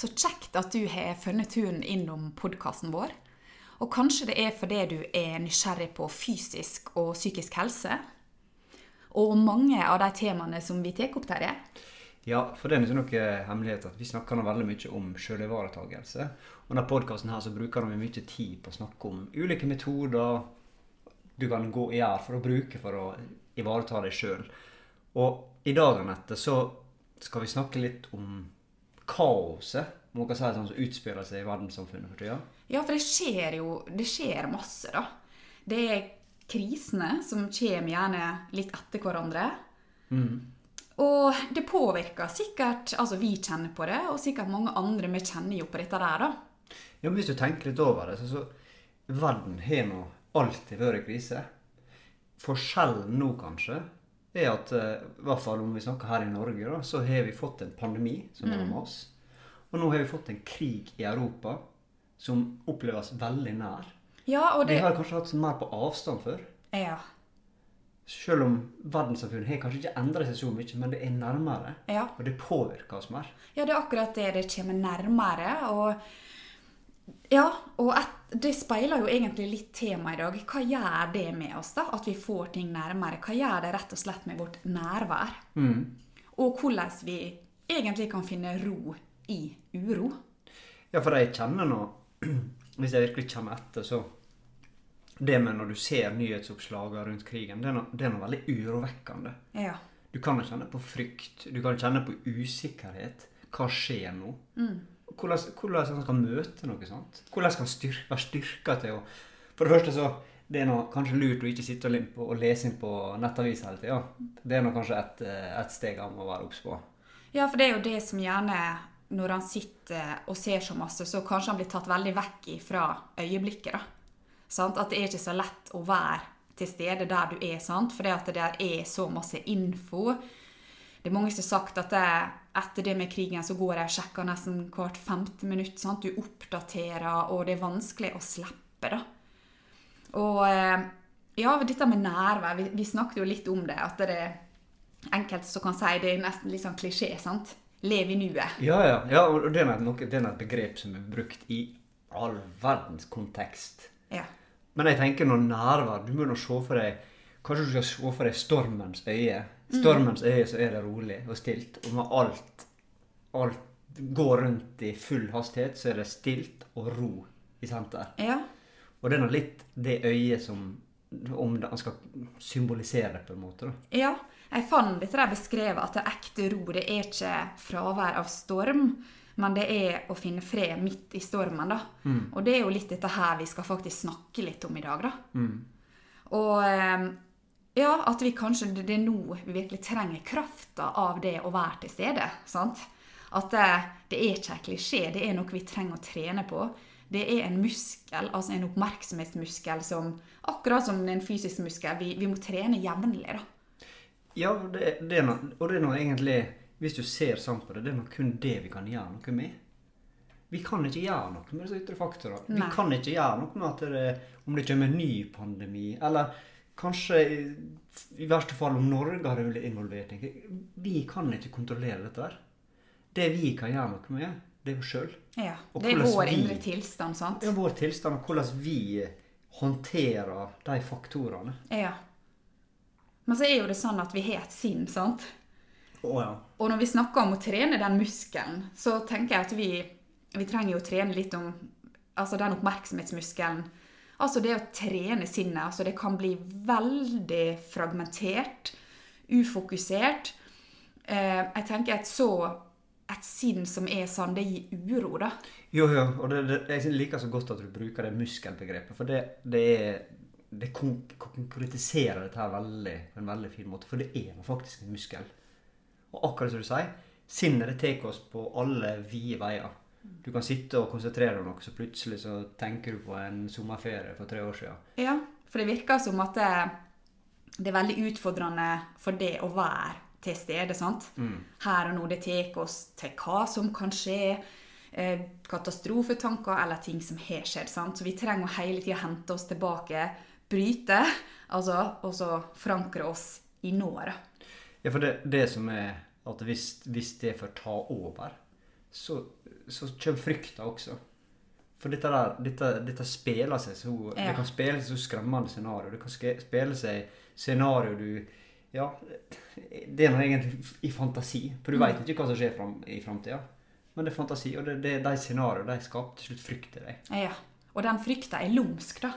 Så kjekt at du har funnet turen innom podkasten vår. Og kanskje det er fordi du er nysgjerrig på fysisk og psykisk helse? Og mange av de temaene som vi tar opp, Terje? Ja, for det er ikke noe hemmelighet at vi snakker nå veldig mye om selvivaretakelse. Og denne podkasten her så bruker vi mye tid på å snakke om ulike metoder du kan gå i gjør for å bruke for å ivareta deg sjøl. Og i dag, Anette, så skal vi snakke litt om kaoset må dere si sånn som utspiller seg i verdenssamfunnet for tida. Ja, for det skjer jo det skjer masse, da. Det er krisene som kommer gjerne litt etter hverandre. Og det påvirker sikkert Altså, vi kjenner på det, og sikkert mange andre vi kjenner jo på dette der, da. Ja, men Hvis du tenker litt over det, så, så verden har nå alltid vært i krise. Forskjellen nå, kanskje, er at eh, i hvert fall om vi snakker her i Norge, da, så har vi fått en pandemi som er med oss. Og nå har vi fått en krig i Europa som oppleves veldig nær. Ja, og Vi har kanskje hatt mer på avstand før. Ja. Selv om verdenssamfunnet har kanskje ikke endret seg så mye, men det er nærmere. Ja. Og det påvirker oss mer. Ja, det er akkurat det. Det kommer nærmere. Og ja, og et, det speiler jo egentlig litt temaet i dag. Hva gjør det med oss, da? At vi får ting nærmere? Hva gjør det rett og slett med vårt nærvær? Og hvordan vi egentlig kan finne ro i uro. Ja, for jeg kjenner nå Hvis jeg virkelig kommer etter, så Det med når du ser nyhetsoppslagene rundt krigen, det er noe, det er noe veldig urovekkende. Ja. Du kan kjenne på frykt. Du kan kjenne på usikkerhet. Hva skjer nå? Hvordan, hvordan han møte noe sånt. Hvordan skal han styrke, være styrka til å For det første så det er noe, kanskje lurt å ikke sitte og, limpe, og lese inn på nettavis hele tida. Det er noe, kanskje et, eh, et steg han må være obs på. Ja, for det er jo det som gjerne Når han sitter og ser så masse, så kanskje han blir tatt veldig vekk fra øyeblikket. da. Sant? At det er ikke så lett å være til stede der du er, sant? for det at det der er så masse info. Det er mange som har sagt at det, etter det med krigen så går jeg og sjekker nesten hvert femte minutt. Sant? Du oppdaterer, og det er vanskelig å slippe, da. Og eh, ja, dette med nærvær, vi, vi snakket jo litt om det. At det er enkelte som kan si det er nesten litt sånn klisjé. sant? Lev i nuet. Ja, ja. ja og det er, noe, det er et begrep som er brukt i all verdens kontekst. Ja. Men jeg tenker når nærvær Du må nå se for deg Kanskje du skal se for deg stormens øye. Stormens øye så er det rolig og stilt. Og når alt, alt går rundt i full hastighet, så er det stilt og ro i senter. ja. Og det er nå litt det øyet som Om han skal symbolisere det, på en måte. da. Ja, jeg fant dette der beskrevet at det ekte ro det er ikke fravær av storm, men det er å finne fred midt i stormen. da. Og det er jo litt dette her vi skal faktisk snakke litt om i dag. da. Og eh, ja, at vi kanskje det er nå vi virkelig trenger krafta av det å være til stede. sant? At det, det er ikke en klisjé, det er noe vi trenger å trene på. Det er en muskel, altså en oppmerksomhetsmuskel som akkurat som en fysisk muskel, vi, vi må trene jevnlig. da. Ja, det, det er noe, og det er noe egentlig Hvis du ser sånn på det, det er noe kun det vi kan gjøre noe med. Vi kan ikke gjøre noe med disse ytre faktorer. Vi kan ikke gjøre noe med at det, om det kommer en ny pandemi, eller kanskje i, i verste fall om Norge hadde blitt involvert. Vi kan ikke kontrollere dette. her. Det vi kan gjøre noe med, det er oss sjøl. Ja, Det er vår indre tilstand, sant? Det er vår tilstand, og hvordan vi håndterer de faktorene. Ja. Men så er jo det sånn at vi har et sinn, sant? Oh, ja. Og når vi snakker om å trene den muskelen, så tenker jeg at vi, vi trenger jo å trene litt om altså den oppmerksomhetsmuskelen. Altså det å trene sinnet. Altså det kan bli veldig fragmentert, ufokusert. Eh, jeg tenker et så et sinn som er sånn, det gir uro, da. Jo, jo, og det, det, jeg liker så godt at du bruker det muskelbegrepet, for det, det, det konkretiserer dette her veldig, på en veldig fin måte, for det er faktisk en muskel. Og akkurat som du sier, sinnet det tar oss på alle vide veier. Du kan sitte og konsentrere deg om noe, så plutselig så tenker du på en sommerferie for tre år siden. Ja, for det virker som at det, det er veldig utfordrende for det å være til stede. sant? Her og nå. Det tar oss til hva som kan skje. Eh, katastrofetanker eller ting som har skjedd. sant? Så vi trenger å hele tida hente oss tilbake, bryte, altså, og så forankre oss i nåret. Ja, for det, det som er at hvis, hvis det får ta over, så, så kommer frykta også. For dette, der, dette, dette spiller seg så Ja. Det kan spille seg så skremmende scenario. Det kan spille seg scenario du Ja, det er nå egentlig i fantasi. For du Mm. veit ikke hva som skjer fram, i framtida. Men det er fantasi, og det, det, de scenarioene de skaper til slutt frykt i deg. Ja. Og den frykta er lumsk, da.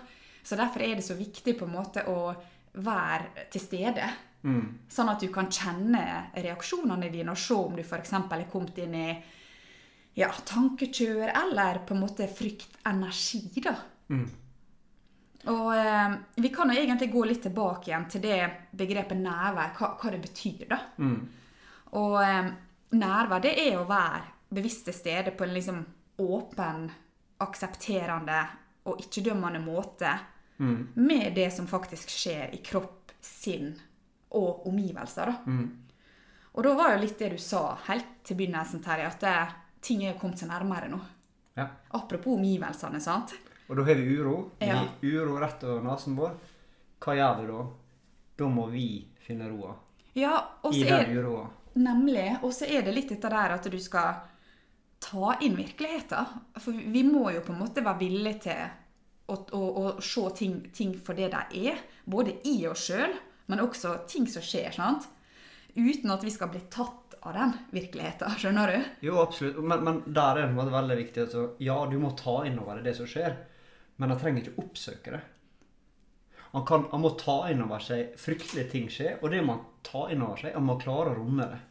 Så derfor er det så viktig på en måte å være til stede. Mm. Sånn at du kan kjenne reaksjonene dine og se om du f.eks. er kommet inn i ja, tankekjør eller på en måte fryktenergi, da. Mm. Og eh, vi kan jo egentlig gå litt tilbake igjen til det begrepet nærvær, hva, hva det betyr, da. Mm. Og eh, nærvær, det er å være bevisst til stede på en liksom åpen, aksepterende og ikke-dømmende måte Mm. med det som faktisk skjer i kropp, sinn og omgivelser. da. Mm. Og da var jo litt det du sa helt til begynnelsen, Terje, at det, ting er kommet seg nærmere nå. Ja. Apropos omgivelsene, sant? Og da har vi uro. Ja. Vi uro rett over nesen vår. Hva gjør vi da? Da må vi finne roa. Ja, og så er uroa. Nemlig. Og så er det litt dette der at du skal ta inn virkeligheten. For vi må jo på en måte være villige til å, å, å se ting, ting for det de er. Både i oss sjøl, men også ting som skjer. sant? Uten at vi skal bli tatt av den virkeligheten. Skjønner du? Jo, absolutt. Men, men der er det veldig viktig. Altså, ja, du må ta inn over deg det som skjer, men han trenger ikke oppsøke det. Han, kan, han må ta inn over seg fryktelige ting skjer, og det må han ta inn over seg. Han må klare å romme det.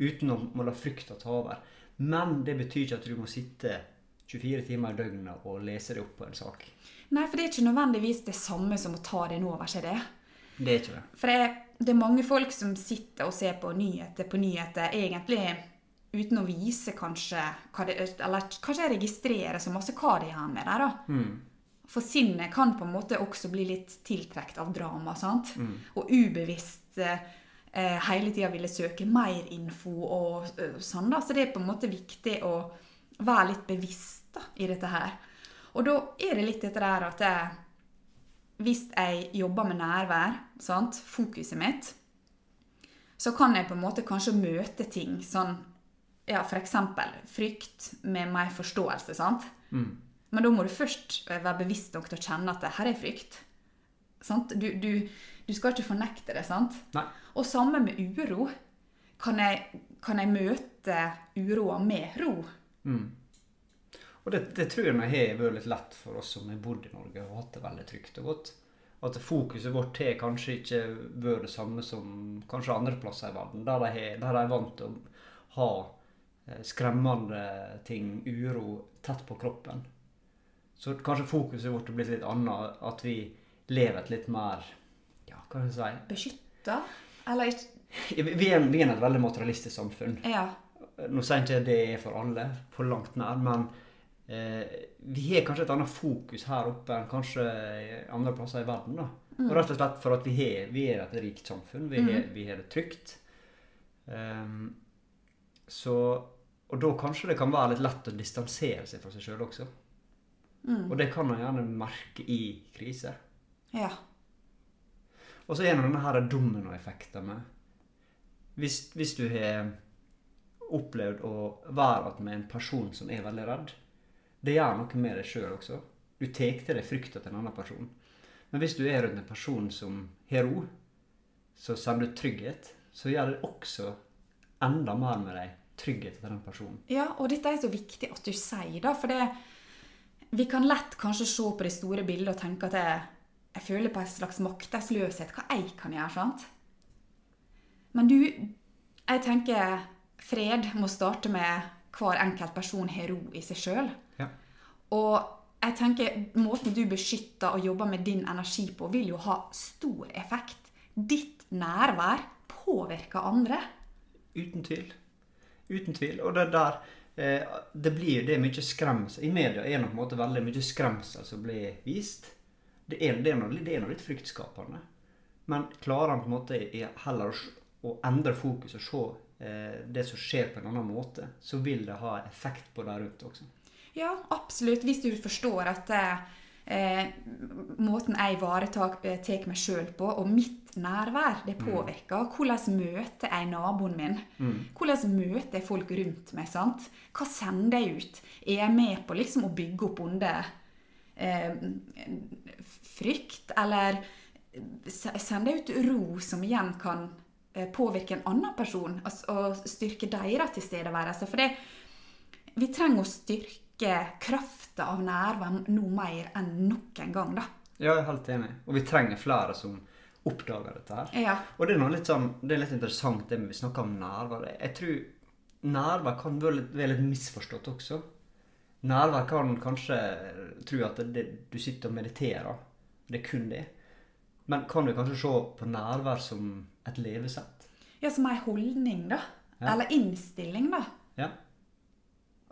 Uten å må la frykta ta over. Men det betyr ikke at du må sitte 24 timer i døgnet og lese deg opp på en sak. Nei, for det er ikke nødvendigvis det samme som å ta det inn over seg, det. Det er ikke det. For det, det er mange folk som sitter og ser på nyheter på nyheter egentlig uten å vise kanskje det, Eller kanskje registrere så masse hva de har med der, da. Mm. For sinnet kan på en måte også bli litt tiltrukket av drama. sant? Mm. Og ubevisst eh, eh, hele tida ville søke mer info og eh, sånn. da. Så det er på en måte viktig å være litt bevisst da, i dette her. Og da er det litt dette der at jeg, hvis jeg jobber med nærvær, sant, fokuset mitt, så kan jeg på en måte kanskje møte ting sånn ja, F.eks. frykt med mer forståelse. sant? Mm. Men da må du først være bevisst nok til å kjenne at det her er frykt. Sant? Du, du, du skal ikke fornekte det. sant? Nei. Og samme med uro. Kan jeg, kan jeg møte uroa med ro? Mm. Og det, det tror jeg har vært litt lett for oss som har bodd i Norge og hatt det veldig trygt og godt. At fokuset vårt har kanskje ikke vært det samme som kanskje andre plasser i verden, der de, har, der de er vant til å ha eh, skremmende ting, uro, tett på kroppen. Så kanskje fokuset vårt har blitt litt annet, at vi lever et litt mer Ja, hva skal jeg Beskytta? Eller ikke si? Vi er, vi er et veldig materialistisk samfunn. Ja. Nå sier jeg ikke det er for alle, på langt nær, men vi har kanskje et annet fokus her oppe enn kanskje andre plasser i verden. da. Og Rett og slett for at vi, har, vi er et rikt samfunn. Vi har, vi har det trygt. Um, så, og da kanskje det kan være litt lett å distansere seg fra seg sjøl også. Og det kan man gjerne merke i krise. ja. Og så er det denne her dominoeffekten med hvis, hvis du har opplevd å være med en person som er veldig redd, det gjør noe med deg sjøl også. Du tar til deg frykta til en annen person. Men hvis du er rundt en person som har ro, så sender du trygghet, så gjør det også enda mer med deg trygghet til den personen. Ja, og dette er så viktig at du sier, da. For det, vi kan lett kanskje se på det store bildet og tenke at jeg, jeg føler på en slags maktesløshet. Hva jeg kan gjøre, sant? Men du, jeg tenker fred må starte med hver enkelt person har ro i seg sjøl. Og jeg tenker måten du beskytter og jobber med din energi på, vil jo ha stor effekt. Ditt nærvær påvirker andre. Uten tvil. Uten tvil. Og det der eh, Det blir det er mye skremsel. I media er det på en måte veldig mye skremsel som blir vist. Det er, det er, det litt fryktskapende. Men klarer han på en måte heller å, endre fokus og se eh, det som skjer på en annen måte, så vil det ha effekt på de rundt også. Ja, absolutt. Hvis du forstår at eh, eh, måten jeg ivaretar tar meg sjøl på, og mitt nærvær, det påvirker. Hvordan møter jeg naboen min? Hvordan møter jeg folk rundt meg? sant? Hva sender jeg ut? Er jeg med på liksom å bygge opp under eh, frykt, eller sender jeg ut ro som igjen kan eh, påvirke en annen person, og styrke deres tilstedeværelse? For det, vi trenger å styrke krafta av nærvær nå mer enn noen gang, da. Ja, jeg er helt enig. Og vi trenger flere som oppdager dette her. Ja. Og det er noe litt sånn, det er litt interessant det med vi snakker om nærvær. Jeg tror nærvær kan være litt, være litt misforstått også. Nærvær kan kanskje tro at det, du sitter og mediterer. Det er kun det. Men kan du kanskje se på nærvær som et levesett? ja, som ei holdning, da. Ja. Eller innstilling, da. Ja.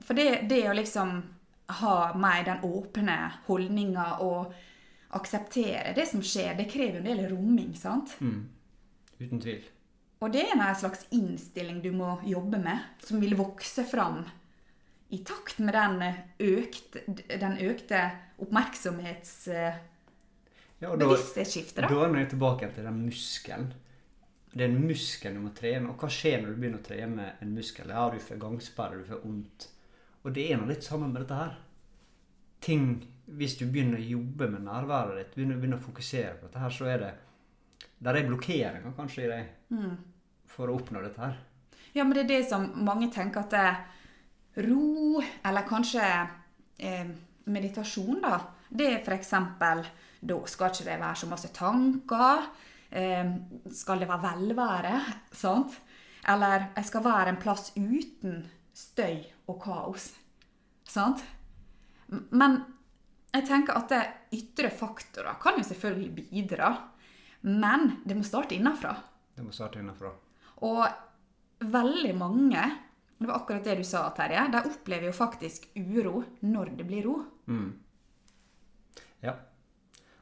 For det, det å liksom ha mer den åpne holdninga og akseptere det som skjer, det krever jo en del romming, sant? Mm. Uten tvil. Og det er en slags innstilling du må jobbe med, som vil vokse fram i takt med den økte, den økte oppmerksomhets... Ja, da, da. da er vi tilbake til den muskelen. Det er en muskel du må trene. Og hva skjer når du begynner å trene en muskel? Ja, du får gangsperre, du får vondt. Og det er noe litt sammen med dette her. Ting Hvis du begynner å jobbe med nærværet ditt, begynner, begynner å fokusere på dette her, så er det Der er blokkeringer kanskje i deg Mm. for å oppnå dette her. Ja, men det er det som mange tenker at det er ro, eller kanskje eh, meditasjon, da. Det er f.eks. Da skal ikke det være så masse tanker. Eh, skal det være velvære? Sant? Eller jeg skal være en plass uten støy og kaos. Sant? Men jeg tenker at det ytre faktorer kan jo selvfølgelig bidra. Men det må starte innenfra. Det må starte innenfra. Og veldig mange, det var akkurat det du sa, Terje, de opplever jo faktisk uro når det blir ro. Mm. Ja.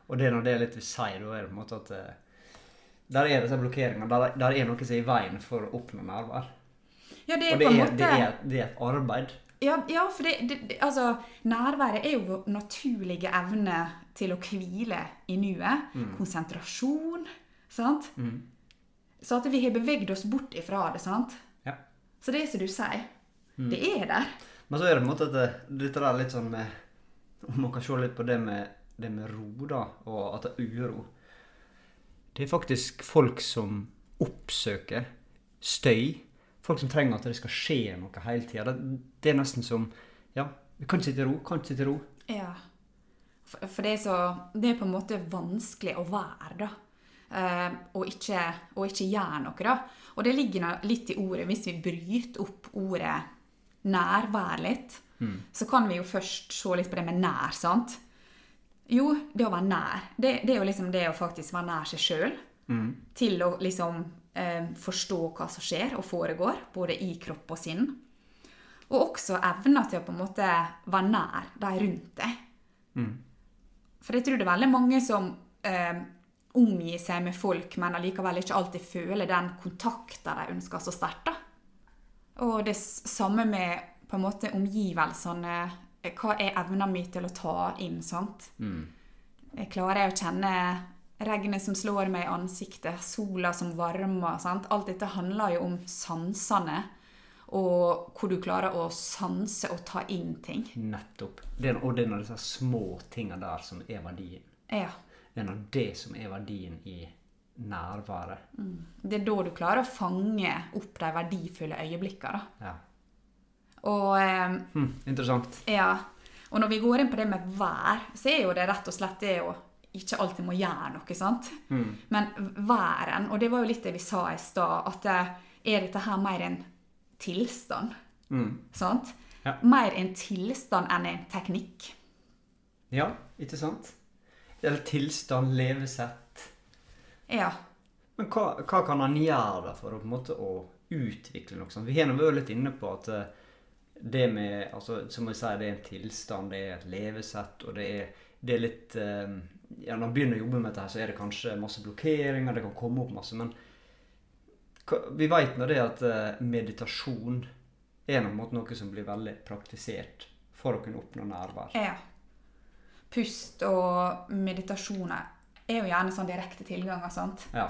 Og det er nå det litt vil si, da er det på en måte at eh, Der er disse blokkeringene. Der, der er noe som er i veien for å oppnå nærvær. Ja, det er Og det på en er, måte... det, er, det er et arbeid. Ja, ja for det, altså, nærværet er jo vår naturlige evne til å hvile i nuet. Konsentrasjon, sant? Mm. Så at vi har beveget oss bort ifra det, sant? Ja. Så det er som du sier, Mm. det er der. Men så er det på en måte at det, dette der litt sånn med Om man kan se litt på det med, det med ro, da, og at det er uro. Det er faktisk folk som oppsøker støy. Folk som trenger at det skal skje noe hele tida. Det, det er nesten som Ja, vi kan ikke sitte i ro. Kan ikke sitte i ro. Ja. For, for det er så Det er på en måte vanskelig å være, da. Eh, og, ikke, og ikke gjøre noe, da. Og det ligger litt i ordet. Hvis vi bryter opp ordet nærvær litt, så kan vi jo først se litt på det med nær, sant? Jo, det å være nær. Det, det er jo liksom det å faktisk være nær seg sjøl. Til å liksom forstå hva som skjer og foregår, både i kropp og sinn. Og også evna til å på en måte være nær de rundt deg. For jeg tror det er veldig mange som eh, omgir seg med folk, men allikevel ikke alltid føler den kontakten de ønsker så sterkt. Og det samme med på en måte omgivelsene. Eh, Hva er evna mi til å ta inn? sant? Jeg klarer jeg å kjenne regnet som slår meg i ansiktet, sola som varmer. sant? Alt dette handler jo om sansene, og hvor du klarer å sanse og ta inn ting. Nettopp. Det og det er disse små tingene der som er verdien. Ja. Det er det som er verdien i nærværet. Det er da du klarer å fange opp de verdifulle øyeblikkene. Ja. Og eh, Hm, interessant. Ja. Og når vi går inn på det med vær, så er jo det rett og slett det å ikke alltid må gjøre noe, sant? Men væren, og det var jo litt det vi sa i stad, at eh, er dette her mer en tilstand? Sant? Ja. Mer en tilstand enn en teknikk. Ja, ikke sant? Eller tilstand, levesett. Ja. Men hva, hva kan han gjøre for å, på en måte, å utvikle noe sånt? Vi har vært litt inne på at eh, det med altså, Som jeg sier, det er en tilstand, det er et levesett, og det er, det er litt eh, ja, Når man begynner å jobbe med dette, her, så er det kanskje masse blokkeringer, det kan komme opp masse, men vi vet nå det at eh, meditasjon er noe, måte noe som blir veldig praktisert for å kunne oppnå nærvær. ja. pust og meditasjoner er jo gjerne sånn direkte tilganger, sant? Ja.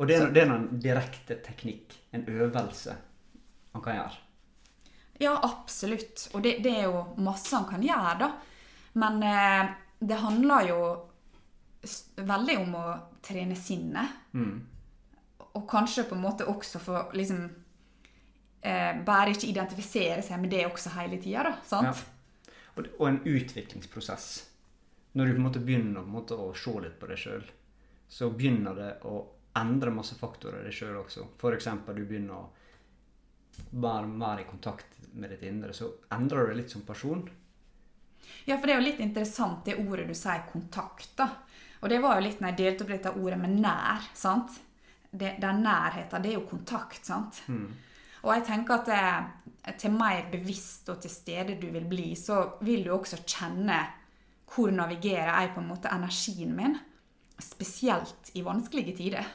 Og det er, det er en direkte teknikk, en øvelse, man kan gjøre. Ja, absolutt. Og det, det er jo masse han kan gjøre, da. Men eh, det handler jo veldig om å trene sinnet. Mm. Og kanskje på en måte også for liksom eh, Bare ikke identifisere seg med det også hele tida, da. Sant? Ja. Og, og en utviklingsprosess. Når du på en måte begynner måte å se litt på deg sjøl, så begynner det å endre masse faktorer i deg sjøl også. F.eks. du begynner å være mer i kontakt med ditt indre, så endrer du deg litt som person. Ja, for det er jo litt interessant det ordet du sier, kontakt. da. Og det var jo litt når jeg delte opp dette ordet med nær. sant? Det, den nærheten, det er jo kontakt. sant? Og jeg tenker at det, til mer bevisst og til stede du vil bli, så vil du også kjenne hvor navigerer jeg på en måte energien min, spesielt i vanskelige tider.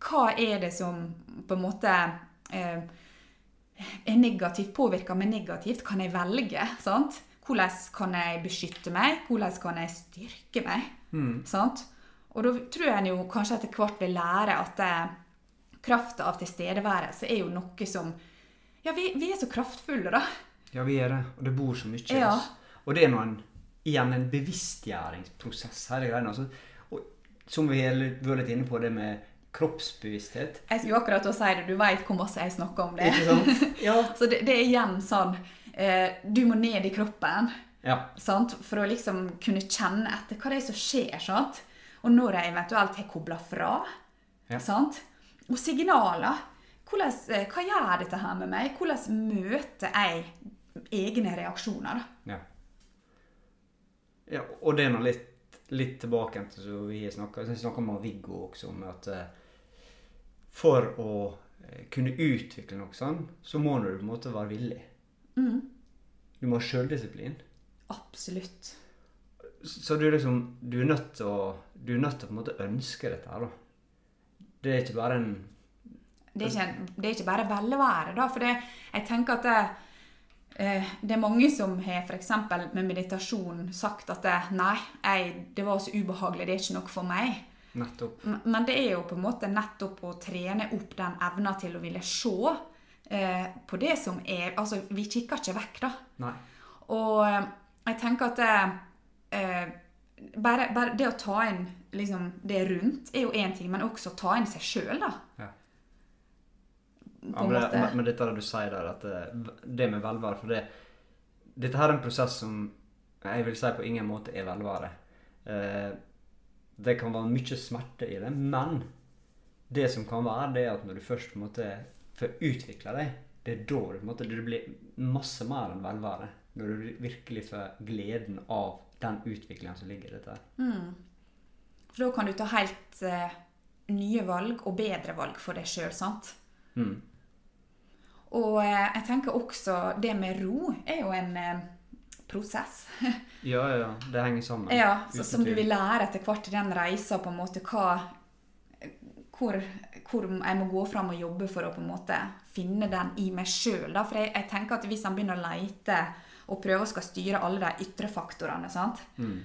Hva er det som på en måte eh, er negativt, påvirka med negativt? Kan jeg velge? sant? Hvordan kan jeg beskytte meg? Hvordan kan jeg styrke meg? Sant? Og da tror jeg jo kanskje etter hvert vil lære at eh, krafta av tilstedeværelse er jo noe som Ja, vi, vi er så kraftfulle, da. Ja, vi er det. Og det bor så mye i Ja. oss. Og det er nå en, igjen en bevisstgjøringsprosess, hele greia. Altså, som vi har vært inne på, det med kroppsbevissthet. Jeg skulle akkurat å si det, du veit hvor masse jeg snakker om det. Ikke sant? Ja. Så det, det er igjen sånn eh, Du må ned i kroppen ja. sant? for å liksom kunne kjenne etter hva det er som skjer. sant? Og når jeg eventuelt har kobla fra. Ja. sant? Og signaler. Hvordan, eh, hva gjør dette her med meg? Hvordan møter jeg egne reaksjoner? Ja. ja og det er nå litt, litt tilbake til som vi snakka med Viggo også om at eh, for å eh, kunne utvikle noe sånn, så må du på en måte være villig. Du må ha sjøldisiplin. Absolutt. Så du liksom Du er nødt til å Du er nødt til å på en måte ønske dette her, da. Det er ikke bare en Det er ikke, en- det er ikke bare velvære, da. For det, jeg tenker at det, eh, det er mange som har f.eks. med meditasjon sagt at det, nei, jeg, det var så ubehagelig, det er ikke noe for meg. Nettopp. Men det er jo på en måte nettopp å trene opp den evna til å ville se eh, på det som er Altså, vi kikker ikke vekk, da. Nei. Og eh, jeg tenker at det, eh, bare, bare det å ta inn liksom, det rundt er jo én ting, men også ta inn seg sjøl, da. Ja. På Ja, men, det, måte. men- men dette der du sier der, at det, det med velvære For det, dette her er en prosess som jeg vil si på ingen måte er velvære. Eh, det kan være mye smerte i det, men det som kan være, det er at når du først på en måte får utvikla deg, det er da du måte, du blir masse mer enn velvære. Når du virkelig får gleden av den utviklinga som ligger i dette. Mm. For da kan du ta helt eh, nye valg og bedre valg for deg sjøl, sant? Mm. Og eh, jeg tenker også det med ro er jo en eh, prosess. Ja, ja. Det henger sammen. Ja, så, som du vil lære etter hvert i den reisa, på en måte hva hvor, hvor jeg må gå fram og jobbe for å på en måte finne den i meg sjøl. For jeg, jeg tenker at hvis han begynner å leite og prøve å skal styre alle de ytre faktorene, sant? Mm.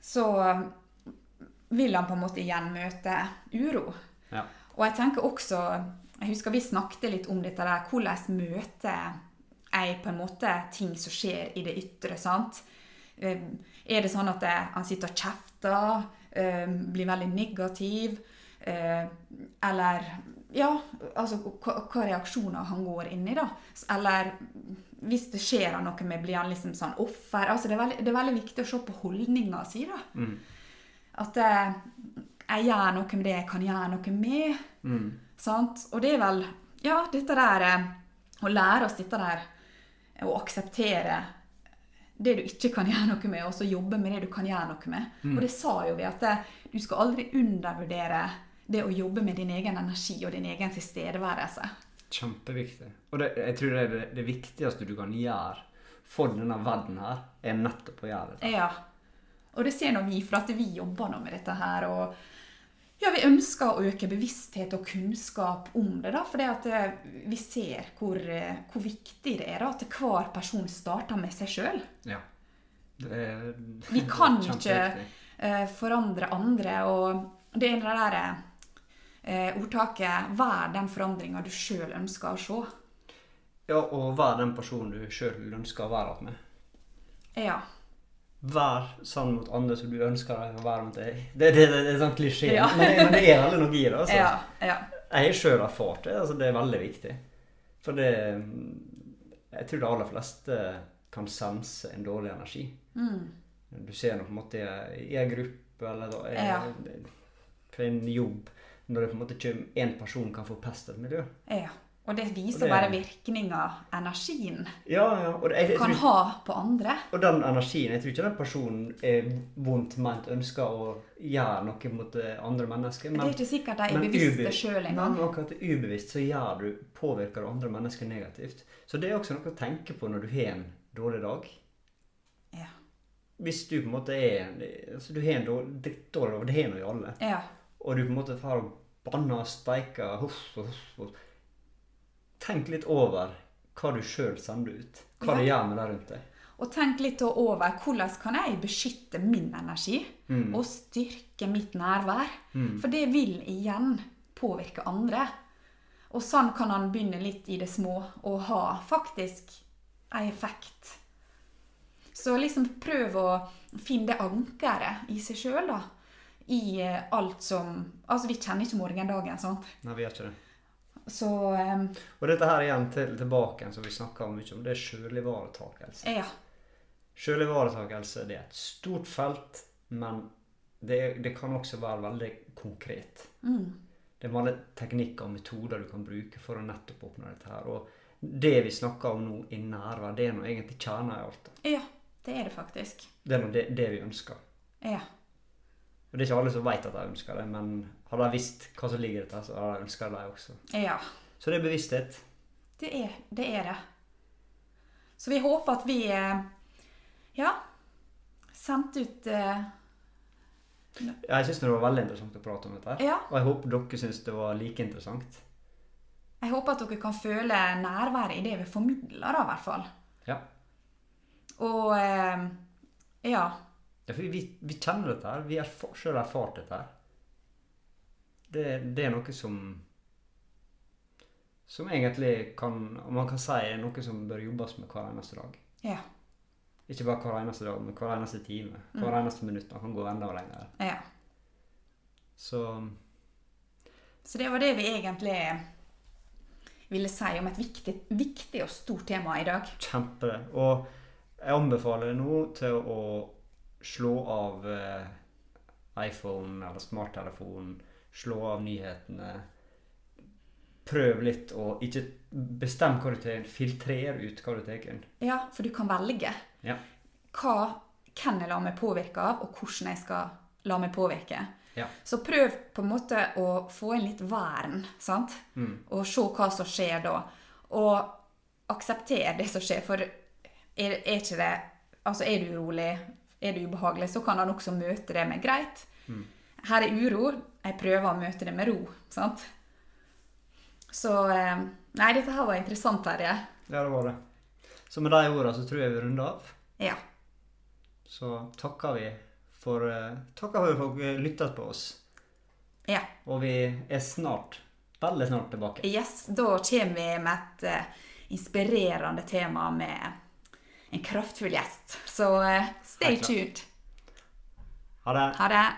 så vil han på en måte igjen møte uro. Ja. Og jeg tenker også Jeg husker vi snakket litt om dette der. Hvordan møter jeg på en måte ting som skjer i det ytre? sant? Eh, Er det sånn at jeg, han sitter og kjefter, eh, blir veldig negativ? Eh, Eller Ja, altså hva, reaksjoner han går inn i, da. Eller hvis det skjer noe med, blir han liksom sånn offer? Altså, det, er veldig, det er veldig viktig å se på holdninga si, da. Mm. At eh, jeg gjør noe med det jeg kan gjøre noe med. Mm. Sant? Og det er vel ja, dette der eh, Å lære oss dette der å akseptere det du ikke kan gjøre noe med, og så jobbe med det du kan gjøre noe med. Og det sa jo vi, at du skal aldri undervurdere det å jobbe med din egen energi og din egen tilstedeværelse. Kjempeviktig. Og det, jeg tror det er det, det viktigste du kan gjøre for denne verden her, er nettopp å gjøre det. Ja. Og det ser nå vi, for at vi jobber nå med dette her. og ja, Vi ønsker å øke bevissthet og kunnskap om det. da, For vi ser hvor, eh, hvor viktig det er da, at hver person starter med seg sjøl. Ja. Det er, Vi kan ikke eh, forandre andre, og det er det eh, ordtaket 'vær den forandringa du sjøl ønsker å se'. Ja, og vær den personen du sjøl ønsker å være med. Ja. Vær sann mot andre som du ønsker å være mot deg. Det, det, det, det er sånn klisjé, Ja. men, men det er veldig noe i det. altså. Ja. ja. Jeg har sjøl erfart det. altså Det er veldig viktig. For det Jeg tror de aller fleste kan sense en dårlig energi. Mm. Du ser noe på en måte i en gruppe eller i, Ja. på en jobb når det på en måte kommer én person kan forpeste et miljø. ja. Og det viser Og det- bare virkninga energien Ja, ja. Det, jeg, jeg kan tror, ha på andre. og den energien Jeg tror ikke den personen er vondt ment ønsker å gjøre noe mot eh, andre mennesker. det er ikke sikkert de er men bevisste sjøl engang. men akkurat ubevisst så gjør du, påvirker du andre mennesker negativt. Så det er også noe å tenke på når du har en dårlig dag. Ja. Hvis du på en måte er altså Du har en dårlig dag, det har nå vi alle. ja. Og du på en måte får og banner og huff. Tenk litt over hva du sjøl sender ut. Hva Ja. det gjør med deg rundt deg. Og tenk litt over hvordan kan jeg beskytte min energi Mm. og styrke mitt nærvær. For det vil igjen påvirke andre. Og sånn kan han begynne litt i det små og ha faktisk en effekt. Så liksom prøv å finne det ankeret i seg sjøl, da. I eh, alt som Altså, vi kjenner ikke morgendagen, sant. Nei, vi gjør ikke det. Så um, Og dette her igjen til, tilbake som vi snakka mye om, det er sjølivaretakelse. ja. Sjølivaretakelse det er et stort felt, men det, det kan også være veldig konkret. Mm. Det er mange teknikker og metoder du kan bruke for å nettopp oppnå dette her. Og det vi snakker om nå i nærvær, det er nå egentlig kjernen i alt. Ja, det er det faktisk. Det er nå det, det vi ønsker. Ja. Og det er ikke alle som vet at de ønsker det, men hadde de visst hva som ligger i dette, så hadde de ønsket det også. Ja. Så det er bevissthet. Det er det. Er det. Så vi håper at vi eh, ja, sendte ut uh, Jeg syns det var veldig interessant å prate om dette. Ja. Og jeg håper dere syns det var like interessant. Jeg håper at dere kan føle nærværet i det vi formidler, da, i hvert fall. Ja. Og uh, ja. Ja, for vi, vi kjenner dette her. Vi har sjøl erfart dette her. Det, det er noe som Som egentlig kan om Man kan si er noe som bør jobbes med hver eneste dag. Ja. Ikke bare hver eneste dag, men hver eneste time. Hver eneste minutt. Man kan gå enda lenger. ja. Så Så det var det vi egentlig ville si om et viktig, viktig og stort tema i dag. kjempe. Og jeg anbefaler nå til å slå av eh, iPhone eller smarttelefonen, slå av nyhetene. Prøv litt å ikke bestemme hva du tar. Filtrer ut hva du tar inn. Ja, for du kan velge Ja. hva hvem jeg lar meg påvirke av, og hvordan jeg skal la meg påvirke. Ja. Så prøv på en måte å få inn litt vern, sant? Og se hva som skjer da. Og aksepter det som skjer, for er, er det Altså, er du urolig, er det ubehagelig, så kan han også møte det med greit. Her er uro, jeg prøver å møte det med ro, sant? Så eh, Nei, dette her var interessant, Terje. Ja, det var det. Så med de ordene så tror jeg vi runder av. Ja. Så takker vi for eh, Takker for at dere lyttet på oss. ja. Og vi er snart, veldig snart tilbake. Yes, da kommer vi med et uh, inspirerende tema med en kraftfull gjest. Så eh, stay tuned. Ha det. Ha det.